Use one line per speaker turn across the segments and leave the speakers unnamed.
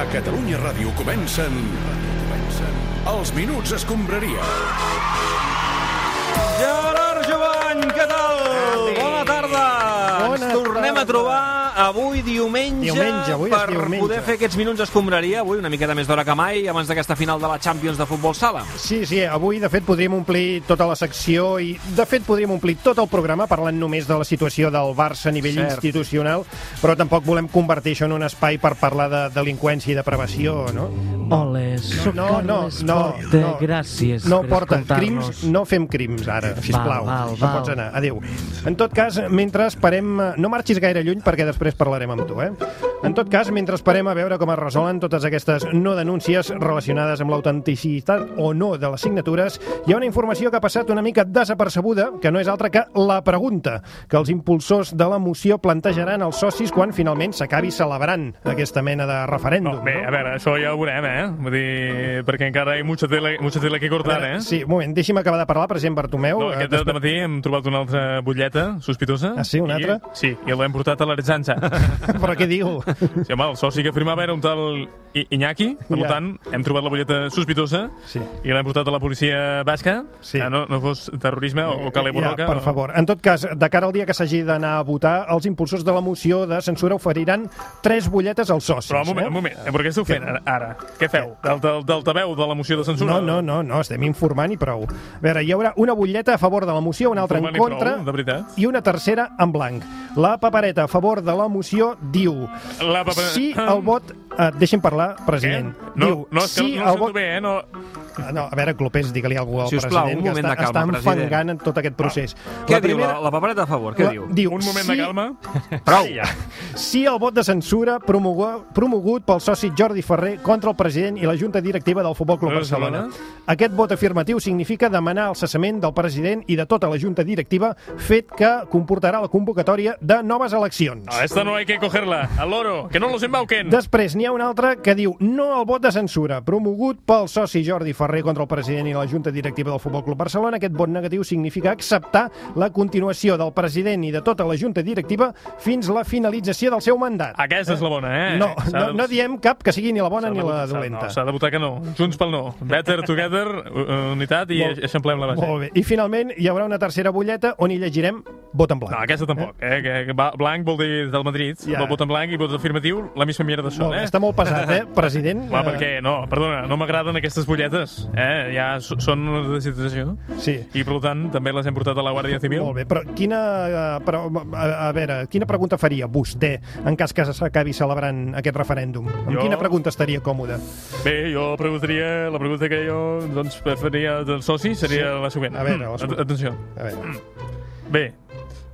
A Catalunya Ràdio comencen... comencen els Minuts Escombraria.
Gerard Jovany, què tal? Bona tarda.
Bona
Ens tornem
tarda.
a trobar avui diumenge,
Diumenge, avui
per
diumenge.
poder fer aquests minuts escombraria avui una miqueta més d'hora que mai abans d'aquesta final de la Champions de Futbol Sala.
Sí, sí, avui de fet podríem omplir tota la secció i de fet podríem omplir tot el programa parlant només de la situació del Barça a nivell
Cert.
institucional, però tampoc volem convertir això en un espai per parlar de delinqüència i de prevenció, no?
Ole, soc
no,
Carles
no,
Porta.
no.
Gràcies
No
per
porta crims, no fem crims ara, sisplau.
val,
no
val.
pots anar, adéu. En tot cas, mentre esperem... eh, No marxis gaire lluny perquè després parlarem amb tu, eh? En tot cas, mentre esperem a veure com es resolen totes aquestes no denúncies relacionades amb l'autenticitat o no de les signatures, hi ha una informació que ha passat una mica desapercebuda, que no és altra que la pregunta que els impulsors de la moció plantejaran als socis quan finalment s'acabi celebrant aquesta mena de referèndum.
No, bé, a veure, això ja ho veurem, eh? Vull dir, perquè encara hi ha mucha tela, mucha tela que cortar,
veure,
eh?
Sí, un moment, deixi'm acabar de parlar, president Bartomeu.
No,
Eh,
aquest
després-
matí hem trobat una altra butlleta sospitosa.
Ah, sí, una
i,
altra?
Sí, i l'hem portat a l'Aretzanza.
Però què diu?
sí, home, el soci que firmava era un tal I Iñaki, per
Ja.
tant, hem trobat la butlleta sospitosa
Sí.
i l'hem portat a la policia basca,
Sí.
que no, no fos terrorisme o, o cale borroca.
Ja, per
o-
favor. En tot cas, de cara al dia que s'hagi d'anar a votar, els impulsors de la moció de censura oferiran tres butlletes als socis.
Però un moment,
eh?
un moment, eh, però què esteu fent ara? ara? Què feu? Del, del, del tabeu de la moció de censura?
No, no, no, no, estem informant i prou. A veure, hi haurà una butlleta a favor de la moció, una altra en
i
contra
prou, veritat.
i una tercera en blanc. La papereta a favor de la moció diu
La
si el vot... Eh, deixi'm parlar, president.
Què? No,
diu,
no, és que
si
no,
el
no sento
vot...
bé, eh? No...
Ah, No, a veure, Clopés, digue-li alguna cosa al
us plau,
president
un
que està,
de calma,
està
president.
enfangant en tot aquest procés.
Què diu la, la papereta a favor? Què
la-
diu?
diu
Un moment
si,
de calma.
Prou.
Si el vot de censura promogut, promogut pel soci Jordi Ferrer contra el president i la Junta Directiva del Futbol Club
Barcelona.
Barcelona. Aquest vot afirmatiu significa demanar el cessament del president i de tota la Junta Directiva, fet que comportarà la convocatòria de noves eleccions.
A esta no hay que cogerla. Al loro, que no los embauquen.
Després n'hi ha un altre que diu no al vot de censura, promogut pel soci Jordi Ferrer contra el president i la Junta Directiva del Futbol Club Barcelona. Aquest vot negatiu significa acceptar la continuació del president i de tota la Junta Directiva fins la finalització del seu mandat.
Aquesta és la bona, eh?
No, no,
de-
no diem cap que sigui ni la bona ni
de
la dolenta.
No, s'ha de votar que no. Junts pel no. Better together, unitat i
Molt-
eixamplem la base.
Molt bé. I finalment hi haurà una tercera butlleta on hi llegirem vot en blanc.
No, aquesta tampoc. Eh? Que, que blanc vol dir del Madrid.
Ja.
Vot en blanc i vot afirmatiu, la misma mierda són,
Molt bé,
eh?
Està molt pesat, eh, president?
Va, perquè, no, perdona, no m'agraden aquestes butlletes. Eh? Ja són una destitució.
Sí.
I, per tant, també les hem portat a la Guàrdia Civil.
Molt bé, però quina, eh, però, a, a veure, quina pregunta faria vostè en cas que s'acabi celebrant aquest referèndum? Amb
Jo-
quina pregunta estaria còmode?
Bé, jo preguntaria, la pregunta que jo doncs, faria del soci seria la següent.
A veure, la següent.
At- Atenció.
A veure,
Bé,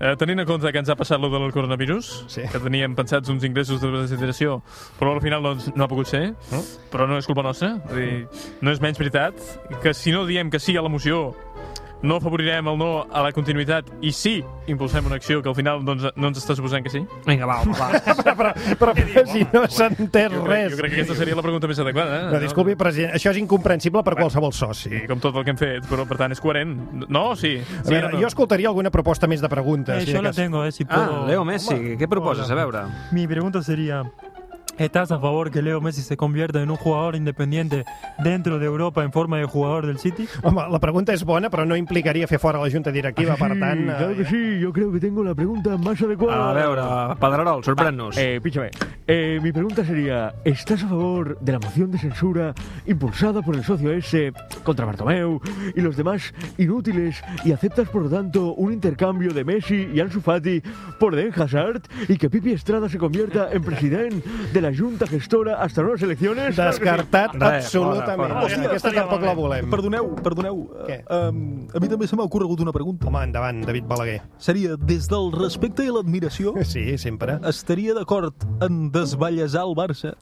eh, tenint en compte que ens ha passat lo del coronavirus,
Sí.
que teníem pensats uns ingressos de desideració, però al final doncs, no ha pogut ser,
No?
però no és culpa nostra, és dir, no és menys veritat, que si no diem que sí a la moció, no afavorirem el no a la continuïtat i sí impulsem una acció que al final doncs, no ens està suposant que sí?
Vinga, va, home, va.
però, però, però si no s'ha entès
Jo crec,
res.
jo crec que aquesta seria la pregunta més adequada. Eh?
No, disculpi, president, això és incomprensible per qualsevol soci.
Sí, com tot el que hem fet, però per tant és coherent. No? Sí.
A
sí
veure,
no?
jo escoltaria alguna proposta més de preguntes.
Eh,
si
yo
de
la
cas.
tengo, eh, si
Ah,
puedo.
Leo Messi, què proposes? A veure.
Mi pregunta sería, ¿estás a favor que Leo Messi se convierta en un jugador independiente dentro de Europa en forma de jugador del City?
Home, la pregunta és bona, però no implicaria fer fora la Junta Directiva, per tant...
claro que
eh,
sí, yo creo que tengo la pregunta más adecuada.
A veure, Pedrerol, sorprèn-nos.
Eh, píchame. Eh, mi pregunta sería, ¿estás a favor de la moción de censura impulsada por el socio S contra Bartomeu y los demás inútiles y aceptas por lo tanto un intercambio de Messi y Ansu Fati por Eden Hazard y que Pipi Estrada se convierta en presidente de la junta gestora hasta nuevas elecciones?
Descartat
Res,
absolutament.
fora, fora.
Aquesta tampoc la volem.
Perdoneu, perdoneu.
Què?
Um, a mi també se m'ha ocorregut una pregunta.
Home, endavant, David Balaguer.
Seria, des del respecte i l'admiració,
Sí, sempre.
estaria d'acord en desballesar el Barça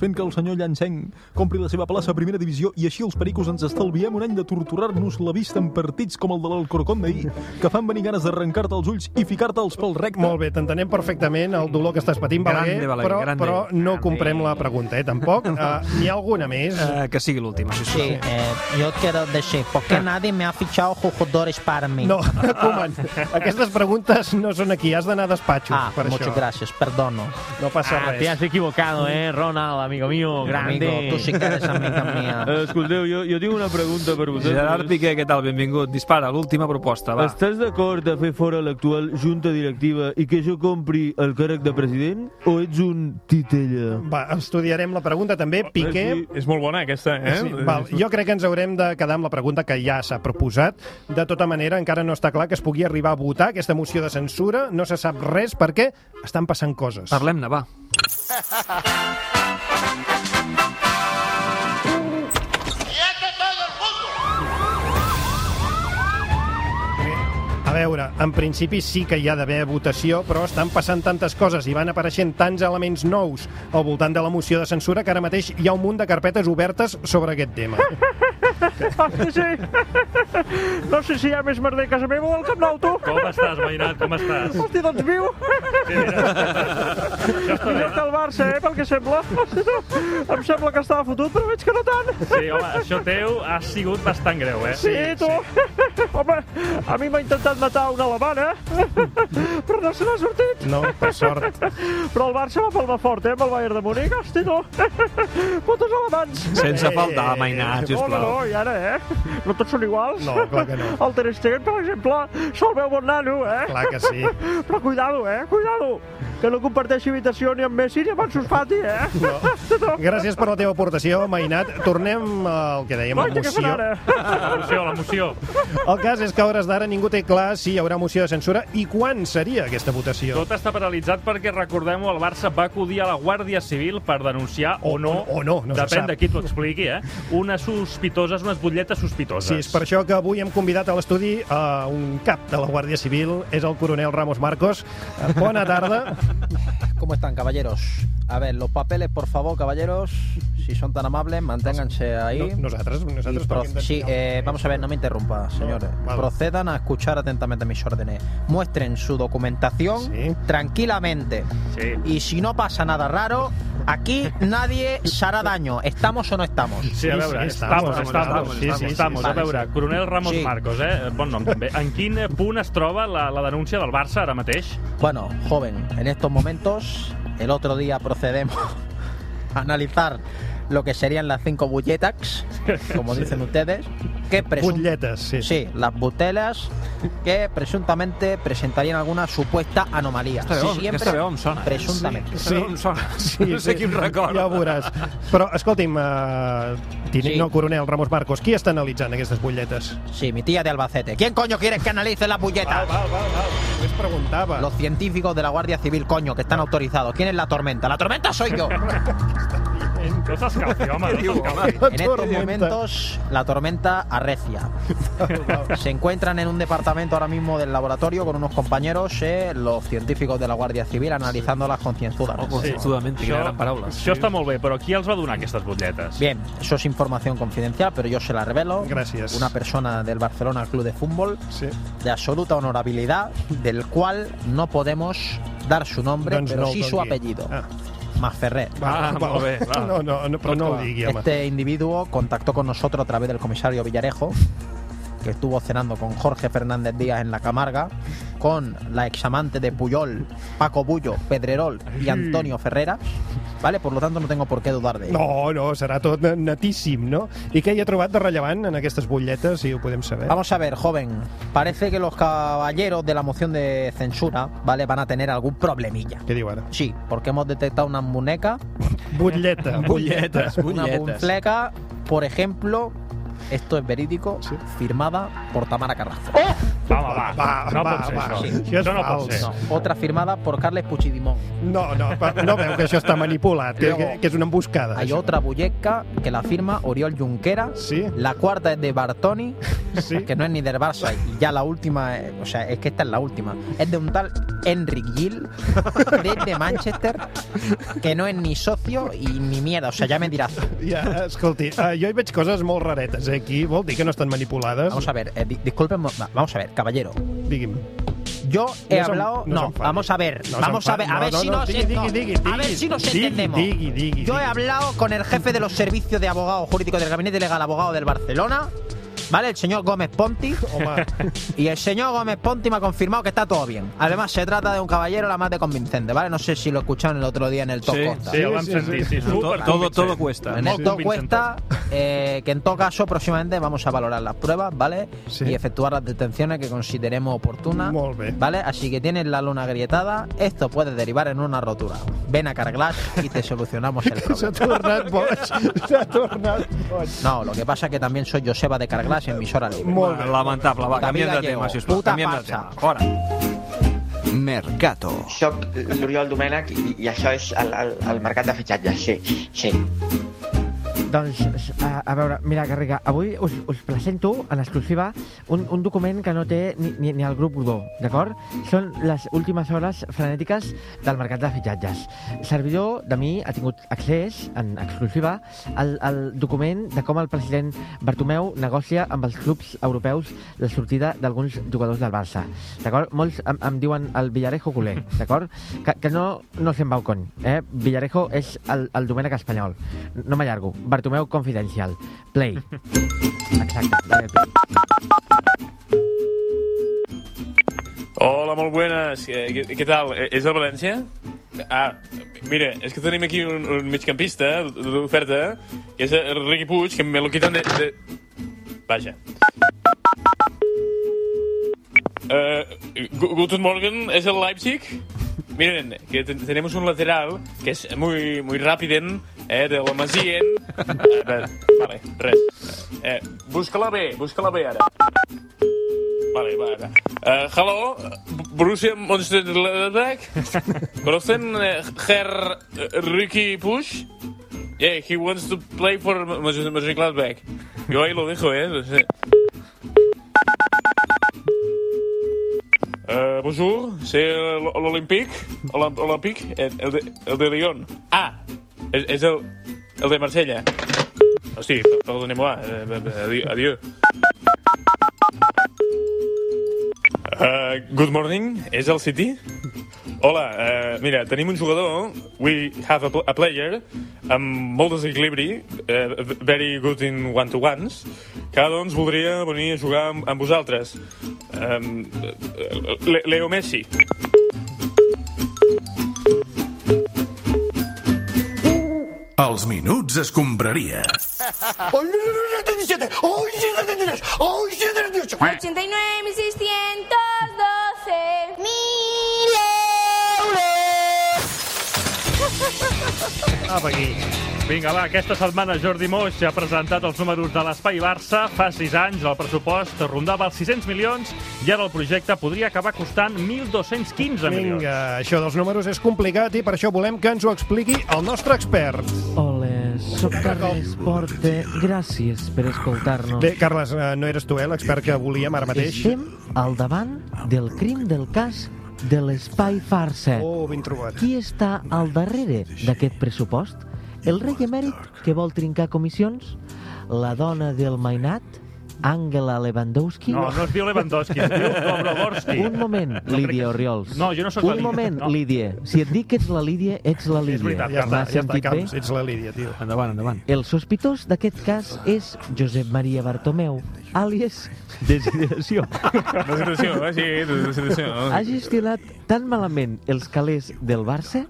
fent que el senyor Llanceng compri la seva plaça a primera divisió i així els pericos ens estalviem un any de torturar-nos la vista en partits com el de l'Alcorcón d'ahir, que fan venir ganes d'arrencar-te els ulls i ficar-te'ls pel recte.
Molt bé, t'entenem perfectament el dolor que estàs patint, Balaguer,
Grande, Balaguer,
però,
grande.
però no comprem la pregunta, eh, tampoc. Uh, N'hi ha alguna més?
Eh, que sigui l'última, sisplau.
Sí, eh, yo quiero decir, ¿por qué nadie me ha fichado jugadores para mí?
No, Koeman, aquestes preguntes no són aquí, has d'anar a despatxos
Ah,
per
muchas
això.
gracias, perdono.
No passa
Ah,
res.
te has equivocado, eh, Ronald.
Amigo mío, grande.
Amigo, tu sí que eres amiga mía.
Eh, Escolteu, jo, jo tinc una pregunta per vosaltres.
Gerard Piqué, què tal? Benvingut. Dispara, l'última proposta, va.
Estàs d'acord a fer fora l'actual junta directiva i que jo compri el càrrec de president? O ets un titella?
Va, estudiarem la pregunta també. Piqué,
Sí, és molt bona, aquesta, eh?
Sí, val. Jo crec que ens haurem de quedar amb la pregunta que ja s'ha proposat. De tota manera, encara no està clar que es pugui arribar a votar aquesta moció de censura. No se sap res perquè estan passant coses.
Parlem-ne, va.
A veure, en principi sí que hi ha d'haver votació, però estan passant tantes coses i van apareixent tants elements nous al voltant de la moció de censura que ara mateix hi ha un munt de carpetes obertes sobre aquest tema.
Sí. No sé si hi ha més merder a casa meva o al Camp Nou, tu.
Com estàs, Mainat? Com estàs?
Hosti, doncs viu.
Sí, mira. Això està bé,
no el Barça, eh, pel que sembla. Em sembla que estava fotut, però veig que no tant.
Sí, home, això teu ha sigut bastant greu, eh?
Sí, tu. Home, a mi m'ha intentat matar una alemana, però no se n'ha sortit.
No, per sort.
Però el Barça va palmar fort, eh, amb el Bayern de Múnich. Hosti, tu. Putos alemans.
Sense faltar, Mainat,
No, no, no,
sisplau.
I ara, eh? No tots són iguals.
No, clar que no.
El Ter Stegen, per exemple, se'l veu bon nano, eh?
Clar que sí.
Però cuidado, eh? Cuidado. Que no comparteixi habitació ni amb Messi ni amb Ansu Fati, eh? No.
Gràcies per la teva aportació, Mainat. Tornem al que dèiem, la
Guaita, què fan
moció.
ara?
La moció, la moció.
El cas és que a hores d'ara ningú té clar si hi haurà moció de censura i quan seria aquesta votació.
Tot està paralitzat perquè, recordem-ho, el Barça va acudir a la Guàrdia Civil per denunciar o,
O-
no,
o no, no
depèn de qui t'ho expliqui, eh? Unes sospitoses, unes butlletes sospitoses.
Sí, és per això que avui hem convidat a l'estudi a un cap de la Guàrdia Civil, és el coronel Ramos Marcos. Eh, Bona tarda.
¿Cómo están, caballeros? A ver, los papeles, por favor, caballeros, si son tan amables, manténganse ahí.
No, nosaltres,
Y
nosaltres
pro- sí, eh, vamos a ver, no me interrumpa, señores.
vale.
Procedan a escuchar atentamente mis órdenes. Muestren su documentación
Sí.
tranquilamente.
Sí.
Y si no pasa nada raro, aquí nadie se hará daño. ¿Estamos o no estamos?
Sí, a veure, estamos,
estamos,
estamos,
estamos, sí, sí,
estamos. A veure,
sí.
coronel Ramos
Sí.
Marcos, eh? Bon nom també. En quin punt es troba la, la denúncia del Barça ara mateix?
Bueno, joven, en estos momentos, el otro día procedemos a analizar lo que serían las cinco bulletax, como dicen ustedes, que
Butlletes, sí.
Sí, las butelas que presuntamente presentarían alguna supuesta anomalía.
Veu,
Siempre
aquesta veu em sona. veu em sona. no sé qui em recorda.
Ja ho veuràs. Però, escolti'm, uh, tinent,
Sí.
no, coronel Ramos Marcos, qui està analitzant aquestes butlletes?
Sí, mi tía de Albacete. ¿Quién coño quieres que analice las bulletas?
val, val.
Los científicos de la Guardia Civil, coño, que están autorizados. ¿Quién es la tormenta? ¡La tormenta soy yo!
No no.
En estos momentos, la tormenta arrecia. Se encuentran en un departamento ahora mismo del laboratorio con unos compañeros, eh, los científicos de la Guardia Civil, analizándolas concienzudamente.
Oh, consensuadament, quina gran paraula.
Això està molt bé, però qui els va donar aquestes butlletes?
Bien, eso es información confidencial, pero yo se la revelo.
Gracias.
Una persona del Barcelona Club de Fútbol
Sí.
de absoluta honorabilidad, del cual no podemos dar su nombre,
Doncs
pero
no
sí su apellido.
Ah.
Masferrer.
Ah, molt bé, va.
No, no, no, però no ho digui, home.
Este individuo contactó con nosotros a través del comisario Villarejo, que estuvo cenando con Jorge Fernández Díaz en la Camarga, con la examante de Puyol, Paco Bullo, Pedrerol y Antonio Ferreras. ¿Vale? Por lo tanto, no tengo por qué dudar de ello.
No, no, serà tot netíssim, no? I què hi ha trobat de rellevant en aquestes butlletes, si ho podem saber?
Vamos a ver, joven. Parece que los caballeros de la moción de censura, ¿vale? Van a tener algún problemilla.
Què diu ara?
Sí, porque hemos detectado una muñeca,
Butlleta.
Butlletes,
una
butlletes.
bunfleca, por ejemplo, esto es verídico,
Sí.
firmada por Tamara Carrasco.
Va, va, va.
Va,
no
va,
pot ser
va.
això.
Sí. Això
no pot ser.
No, otra firmada por Carles Puigdemont.
No, no, no veu que això està manipulat, que, que, que és una emboscada.
Hay
això.
otra bulleca que la firma Oriol Junquera.
Sí.
La cuarta es de Bartoni,
Sí.
que no es ni del Barça. Y ya la última, eh, o sea, es que esta es la última. Es de un tal Enric Gill, desde Manchester, que no es ni socio y ni mierda. O sea, ya me dirás.
Ja, escolti, uh, jo hi veig coses molt raretes eh, aquí. Vol dir que no estan manipulades?
Vamos a ver, eh, di- disculpen, va, vamos a ver, caballero. Yo he
No
hablado.
no
vamos a ver.
No
vamos a ver. A ver si
no,
nos, entendemos. Yo he hablado con el jefe de los servicios de abogado jurídico del gabinete legal abogado del Barcelona ¿vale? El señor Gómez Ponti. Y el señor Gómez Ponti me ha confirmado que está todo bien. Además, se trata de un caballero la más de convincente, ¿vale? No sé si lo escucharon el otro día en el Top
Sí,
Costa.
sí, sentir, sí, súper Todo- todo cuesta.
En el Top. Cuesta, eh, que en todo caso, próximamente vamos a valorar las pruebas, ¿vale?
Sí.
Y efectuar las detenciones que consideremos oportunas. ¿Vale? Así que tienes la luna agrietada, esto puede derivar en una rotura. Ven a Carglass y te solucionamos el problema. No, lo que pasa es que también soy Joseba de Carglass, emisora libre.
Molt bé.
Lamentable, va, canviem de tema, sisplau.
puta
Canviem de
farsa.
tema. Fora.
Mercato. Soc l'Oriol Domènech i, i això és el, el, el mercat de fitxatges, sí, sí.
Doncs, a, a veure, mira, Garriga, avui us, us presento en exclusiva un, un document que no té ni, ni, ni el grup Godó, d'acord? Són les últimes hores frenètiques del mercat de fitxatges. Servidor de mi ha tingut accés, en exclusiva, al, al document de com el president Bartomeu negocia amb els clubs europeus la sortida d'alguns jugadors del Barça. D'acord? Molts em, em diuen el Villarejo culer, d'acord? Que, que no, no se'n va el cony, eh? Villarejo és el, el Domènec espanyol. No m'allargo. Bartomeu Confidencial. Play. Exacte. Dale play.
Hola, molt buenas. Eh, Què, tal? Eh, És el València? Ah, mira, és que tenim aquí un, un migcampista d'oferta, que és el Riqui Puig, que me lo quitan de... de... Vaja. Uh, Guten Morgen, ¿es el Leipzig? Miren, que ten- tenemos un lateral que es muy, muy rápido, eh, de la Masien. Eh, vale, res. Eh, busca-la bé, busca-la bé ara. Vale, vale. Uh, hello, Borussia Mönchengladbach. ¿Conocen uh, Herr uh, Ricky Push? Yeah, he wants to play for Mönch- Mönchengladbach. Yo ahí lo dejo, eh. Uh, bonjour, c'est l'Olympique, Olymp- Olympique, el, el, de, el de Lyon. Ah, és, és el, el de Marsella. Hosti, perdoneu-moi, eh, adieu. adieu. Uh, good morning, és el City? Hola, uh, mira, tenim un jugador, we have a, pl a player, amb molt desequilibri, uh, very good in one-to-ones, que doncs voldria venir a jugar amb, amb vosaltres. Um, Le Leo Messi.
Els minuts escombraria.
89.612 mil
Apa, aquí. Vinga, va, aquesta setmana Jordi Moix ha presentat els números de l'Espai Barça. Fa 6 anys el pressupost rondava els 600 milions i ara el projecte podria acabar costant 1.215 milions.
Vinga, això dels números és complicat i per això volem que ens ho expliqui el nostre expert.
Ole, soc Carles Porte. Gràcies per escoltar-nos.
Bé, Carles, eh, no eres tu, eh, l'expert que volíem ara mateix?
Estem al davant del crim del cas de l'espai farsa.
Oh, ben trobat.
Qui està al darrere d'aquest pressupost? El rei emèrit que vol trincar comissions? La dona del mainat? Angela Lewandowski?
No, no es diu Lewandowski, es diu Dobroborski.
Un moment, Lídia Oriols.
No, jo no sóc la
Un moment,
no.
Lídia. Si et dic que ets la Lídia, ets la Lídia.
veritat, ja està, ja està? Camps, ets la Lídia, tio.
Endavant, endavant.
El sospitós d'aquest cas és Josep Maria Bartomeu, àlies Desideració.
Desideració, eh? Sí, desideració.
Ha gestionat tan malament els calés del Barça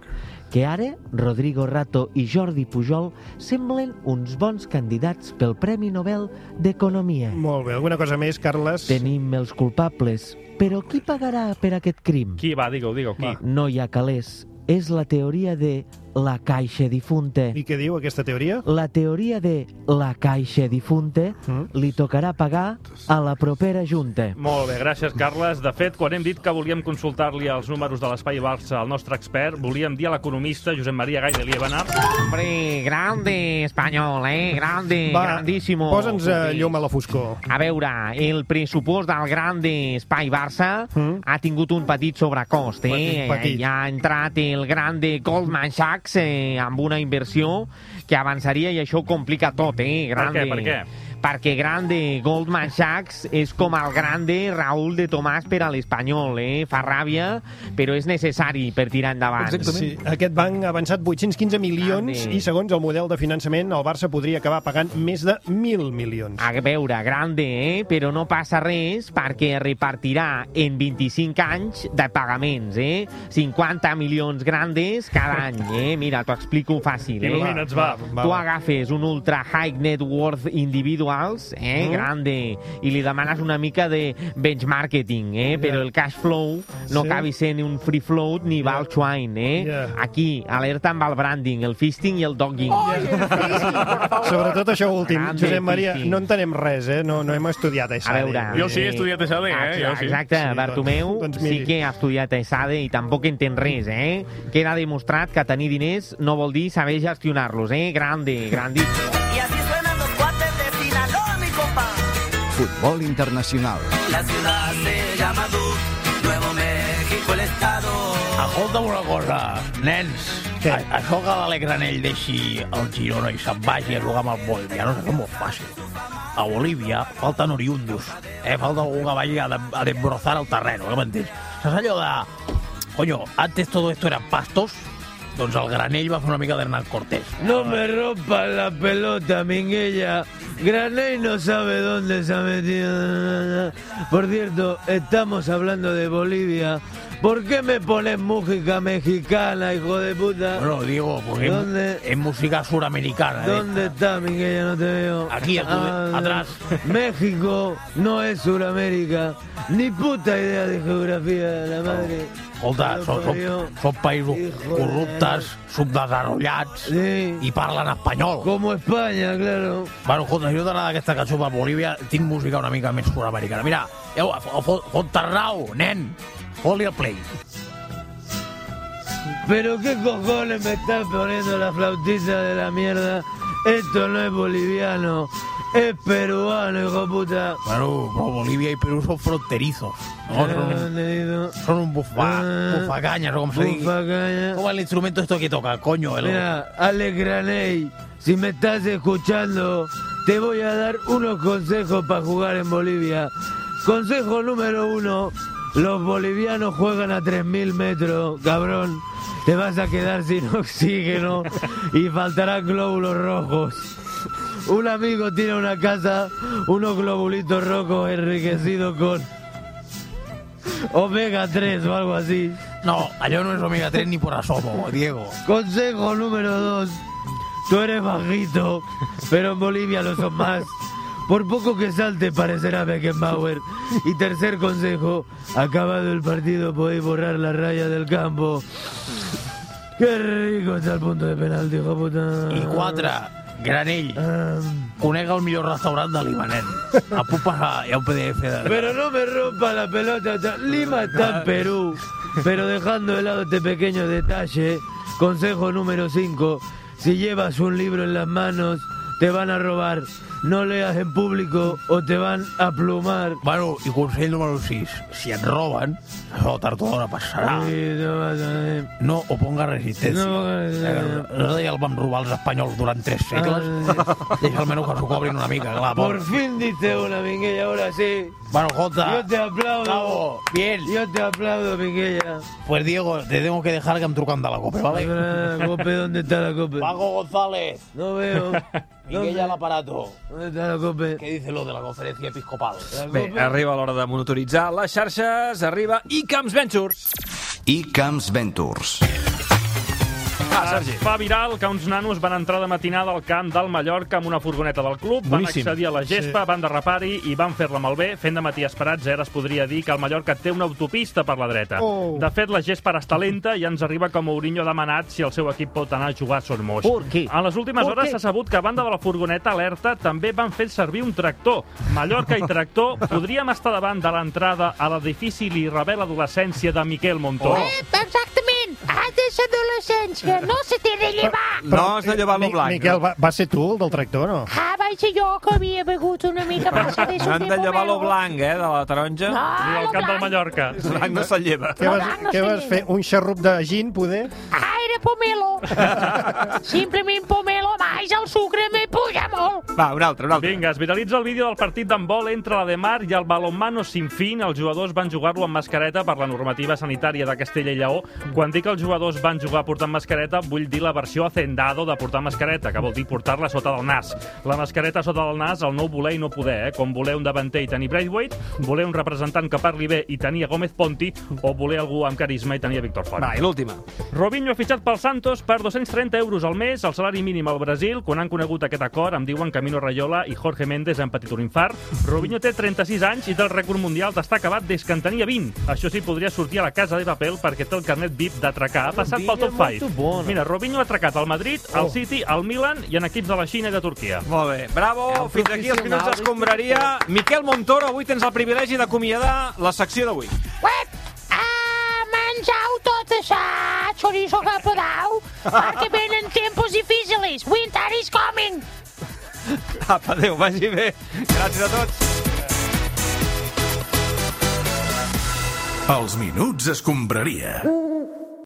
que ara Rodrigo Rato i Jordi Pujol semblen uns bons candidats pel Premi Nobel d'Economia.
Molt bé, alguna cosa més, Carles?
Tenim els culpables, però qui pagarà per aquest crim?
Qui va, digue-ho, digue-ho, qui?
No hi ha calés. És la teoria de la caixa difunta.
I què diu aquesta teoria?
La teoria de la caixa difunta
Mm.
li tocarà pagar a la propera junta.
Molt bé, gràcies, Carles. De fet, quan hem dit que volíem consultar-li els números de l'Espai Barça al nostre expert, volíem dir a l'economista Josep Maria Gai de Liebenar.
Hombre, grande español, eh? Grande,
Va,
grandísimo.
Posa'ns eh, llum a la foscor.
A veure, el pressupost del grande Espai Barça
Mm.
ha tingut un petit sobrecost, eh?
Petit, petit.
Ja ha entrat el grande Goldman Sachs eh, amb una inversió que avançaria i això complica tot, eh? Grande.
Per què, per què?
Perquè grande Goldman Sachs és com el grande Raúl de Tomàs per a l'Espanyol, eh? Fa ràbia, però és necessari per tirar endavant.
Sí, aquest banc ha avançat 815 milions
Grande.
i segons el model de finançament el Barça podria acabar pagant més de 1.000 milions.
A veure, grande, eh? Però no passa res perquè repartirà en 25 anys de pagaments, eh? 50 milions grandes cada any, eh? Mira, t'ho explico fàcil, eh?
Il·lumina'ns, va. Va,
tu
va.
agafes un ultra high net worth individuals, eh?
Mm.
Grande, i li demanes una mica de benchmarking, eh? Però el cash flow no
Sí.
acabi sent un free float ni val chuain, eh?
Yeah.
Aquí, alerta amb el branding, el fisting i el dogging.
Sobretot això últim,
Grande,
Josep Maria,
Fifi.
no entenem res, eh? No, no hem estudiat a
A
ESADE.
veure...
Jo sí, he estudiat ESADE, eh?
Exacte,
Jo sí.
Exacte,
Sí,
Bartomeu
doncs- doncs miri.
sí que ha estudiat a ESADE i tampoc entén res, eh? Queda demostrat que tenir diners no vol dir saber gestionar-los, eh? Grande, grandísimo.
Y así
Futbol internacional.
La ciudad se llama Duke, Nuevo México el estado.
Escolta'm una cosa, nens. A, això que l'Alegranell deixi el Girona i se'n vagi a jugar amb el Bolivianos és molt fàcil. A Bolívia falten oriundos. Eh? Falta algú que vagi a, de, a desbrozar el terreno, que m'entens? Saps allò de... Coño, antes todo esto eran pastos, doncs el Granell va fer una mica d'Hernán Cortés.
No me rompas la pelota, Minguella. Graney no sabe dónde se ha metido. Por cierto, estamos hablando de Bolivia. ¿Por qué me pones música mexicana, hijo de puta?
Bueno, Diego, porque
¿Dónde?
es, música suramericana. ¿eh?
¿Dónde está, Minguella? No te veo.
Aquí, aquí, atrás.
México no es Suramérica. Ni puta idea de geografía, la madre.
Escolta, són, són, són països
Hijo
corruptes, subdesenvolupats
Sí.
i parlen espanyol.
Como España, claro.
Bueno, escolta, jo t'agrada aquesta cançó per Bolívia, tinc música una mica més sud-americana. Mira, eu, fot, fot Tarrau, nen, fot-li el play.
Pero qué cojones me estás poniendo la flautita de la mierda. Esto no es boliviano, es peruano, hijo puta.
Bueno, però Bolívia i Perú són fronterizos. No? Són un bufa,
Eh,
bufacanyes, o com se.
Bufacaña.
Com es el instrumento esto que toca, coño? El...
Mira, Alex Graney, si me estás escuchando, te voy a dar unos consejos para jugar en Bolivia. Consejo número uno, los bolivianos juegan a 3.000 metros, cabrón. Te vas a quedar sin oxígeno y faltarán glóbulos rojos. Un amigo tiene una casa, unos globulitos rojos enriquecidos con omega 3 o algo así.
No, allò no és omega 3 ni por asomo, Diego.
Consejo número dos. Tú eres bajito, pero en Bolivia lo son más. Por poco que salte parecerá Beckenbauer. Y tercer consejo, acabado el partido podéis borrar la raya del campo. Qué rico está el punto de penalti, hijo puta.
I quatre, Granell, conec el millor restaurant de Limanen. A puc passar, hi ha un PDF de...
Pero no me rompa la pelota. ta- Lima está en Perú. Pero dejando de lado este pequeño detalle, consejo número 5. Si llevas un libro en las manos, te van a robar. No leas en público o te van a plumar.
Bueno, i consell número 6. Si et roben, això tard o d'hora passarà.
Sí, no vas a ver.
No oponga resistència.
No ponga.
Eh, No ja el van robar els espanyols durant tres segles. Deixa almenys que s'ho cobrin una mica, clar.
Por fin diste una, Minguella, ahora sí.
Bueno, Jota.
Yo te aplaudo.
Bravo, bien.
Yo te aplaudo, Minguella.
Pues Diego, te tengo que dejar que em trucan de la COPE, ¿vale?
Ah, Cope, ¿dónde está la cope?
Paco González.
No veo.
Miguel al aparato.
¿Dónde está la cope?
¿Qué dice lo de la conferencia episcopal?
Bé, arriba l'hora de monitoritzar les xarxes, arriba iCamps Ventures.
iCamps Ventures.
Ah, Sergi.
Fa viral que uns nanos van entrar de matinada al camp del Mallorca amb una furgoneta del club, van
Boníssim.
accedir a la gespa,
Sí.
van derrapar-hi i van fer-la malbé, fent de matí esperats, ara es podria dir que el Mallorca té una autopista per la dreta.
Oh.
De fet, la gespa ara està lenta i ens arriba com Mourinho ha demanat si el seu equip pot anar a jugar a Son Moix.
¿Por qué?
A les últimes
¿Por
hores s'ha sabut que a banda de la furgoneta alerta també van fer servir un tractor. Mallorca i tractor, podríem estar davant de l'entrada a l'edifici li revela adolescència de Miquel Montó.
Oh.
Exactament! Antes adolescència, no se té de llevar!
No has de llevar lo
Mi-
blanc.
Miquel, va, va ser tu el del tractor, no?
Ah, vaig ser jo que havia begut una mica massa de
No han de llevar lo blanc, eh, de la taronja.
No,
Ni al
lo
camp del. Mallorca.
El blanc no se'l lleva.
Què vas, què vas fer? Un xarrup de gin, poder?
Ah, pomelo. Simplement pomelo, mais el sucre me puja molt.
Va, un altre, un altre.
Vinga, es viralitza el vídeo del partit d'handbol entre la de Mar i el balonmano Sinfín. Els jugadors van jugar-lo amb mascareta per la normativa sanitària de Castella i Lleó. Quan dic que els jugadors van jugar portant mascareta, vull dir la versió hacendado de portar mascareta, que vol dir portar-la sota del nas. La mascareta sota del nas, el nou voler i no poder, eh? Com voler un davanter i tenir Braithwaite, voler un representant que parli bé i tenir a Gómez Ponti, o voler algú amb carisma i tenir a Víctor Font.
Va, i l'última.
Robinho ha fitxat pel Santos per 230 euros al mes, el salari mínim al Brasil. Quan han conegut aquest acord, em diuen Camino Rayola i Jorge Méndez han patit un infart. Robinho té 36 anys i té el rècord mundial d'estar acabat des que en tenia 20. Això sí, podria sortir a la casa de papel perquè té el carnet VIP d'atracar. Ha passat pel top 5. Mira, Robinho ha atracat al Madrid, al City, al Milan i en equips de la Xina i de Turquia.
Molt bé, bravo. Fins aquí els minuts d'escombraria. Miquel Montoro, avui tens el privilegi d'acomiadar la secció d'avui.
Uep! Mengeu tot això, chorizo que podeu, perquè venen tempos difícils. Winter is coming.
Apa, adéu, vagi bé. Gràcies a tots.
Els minuts escombraria.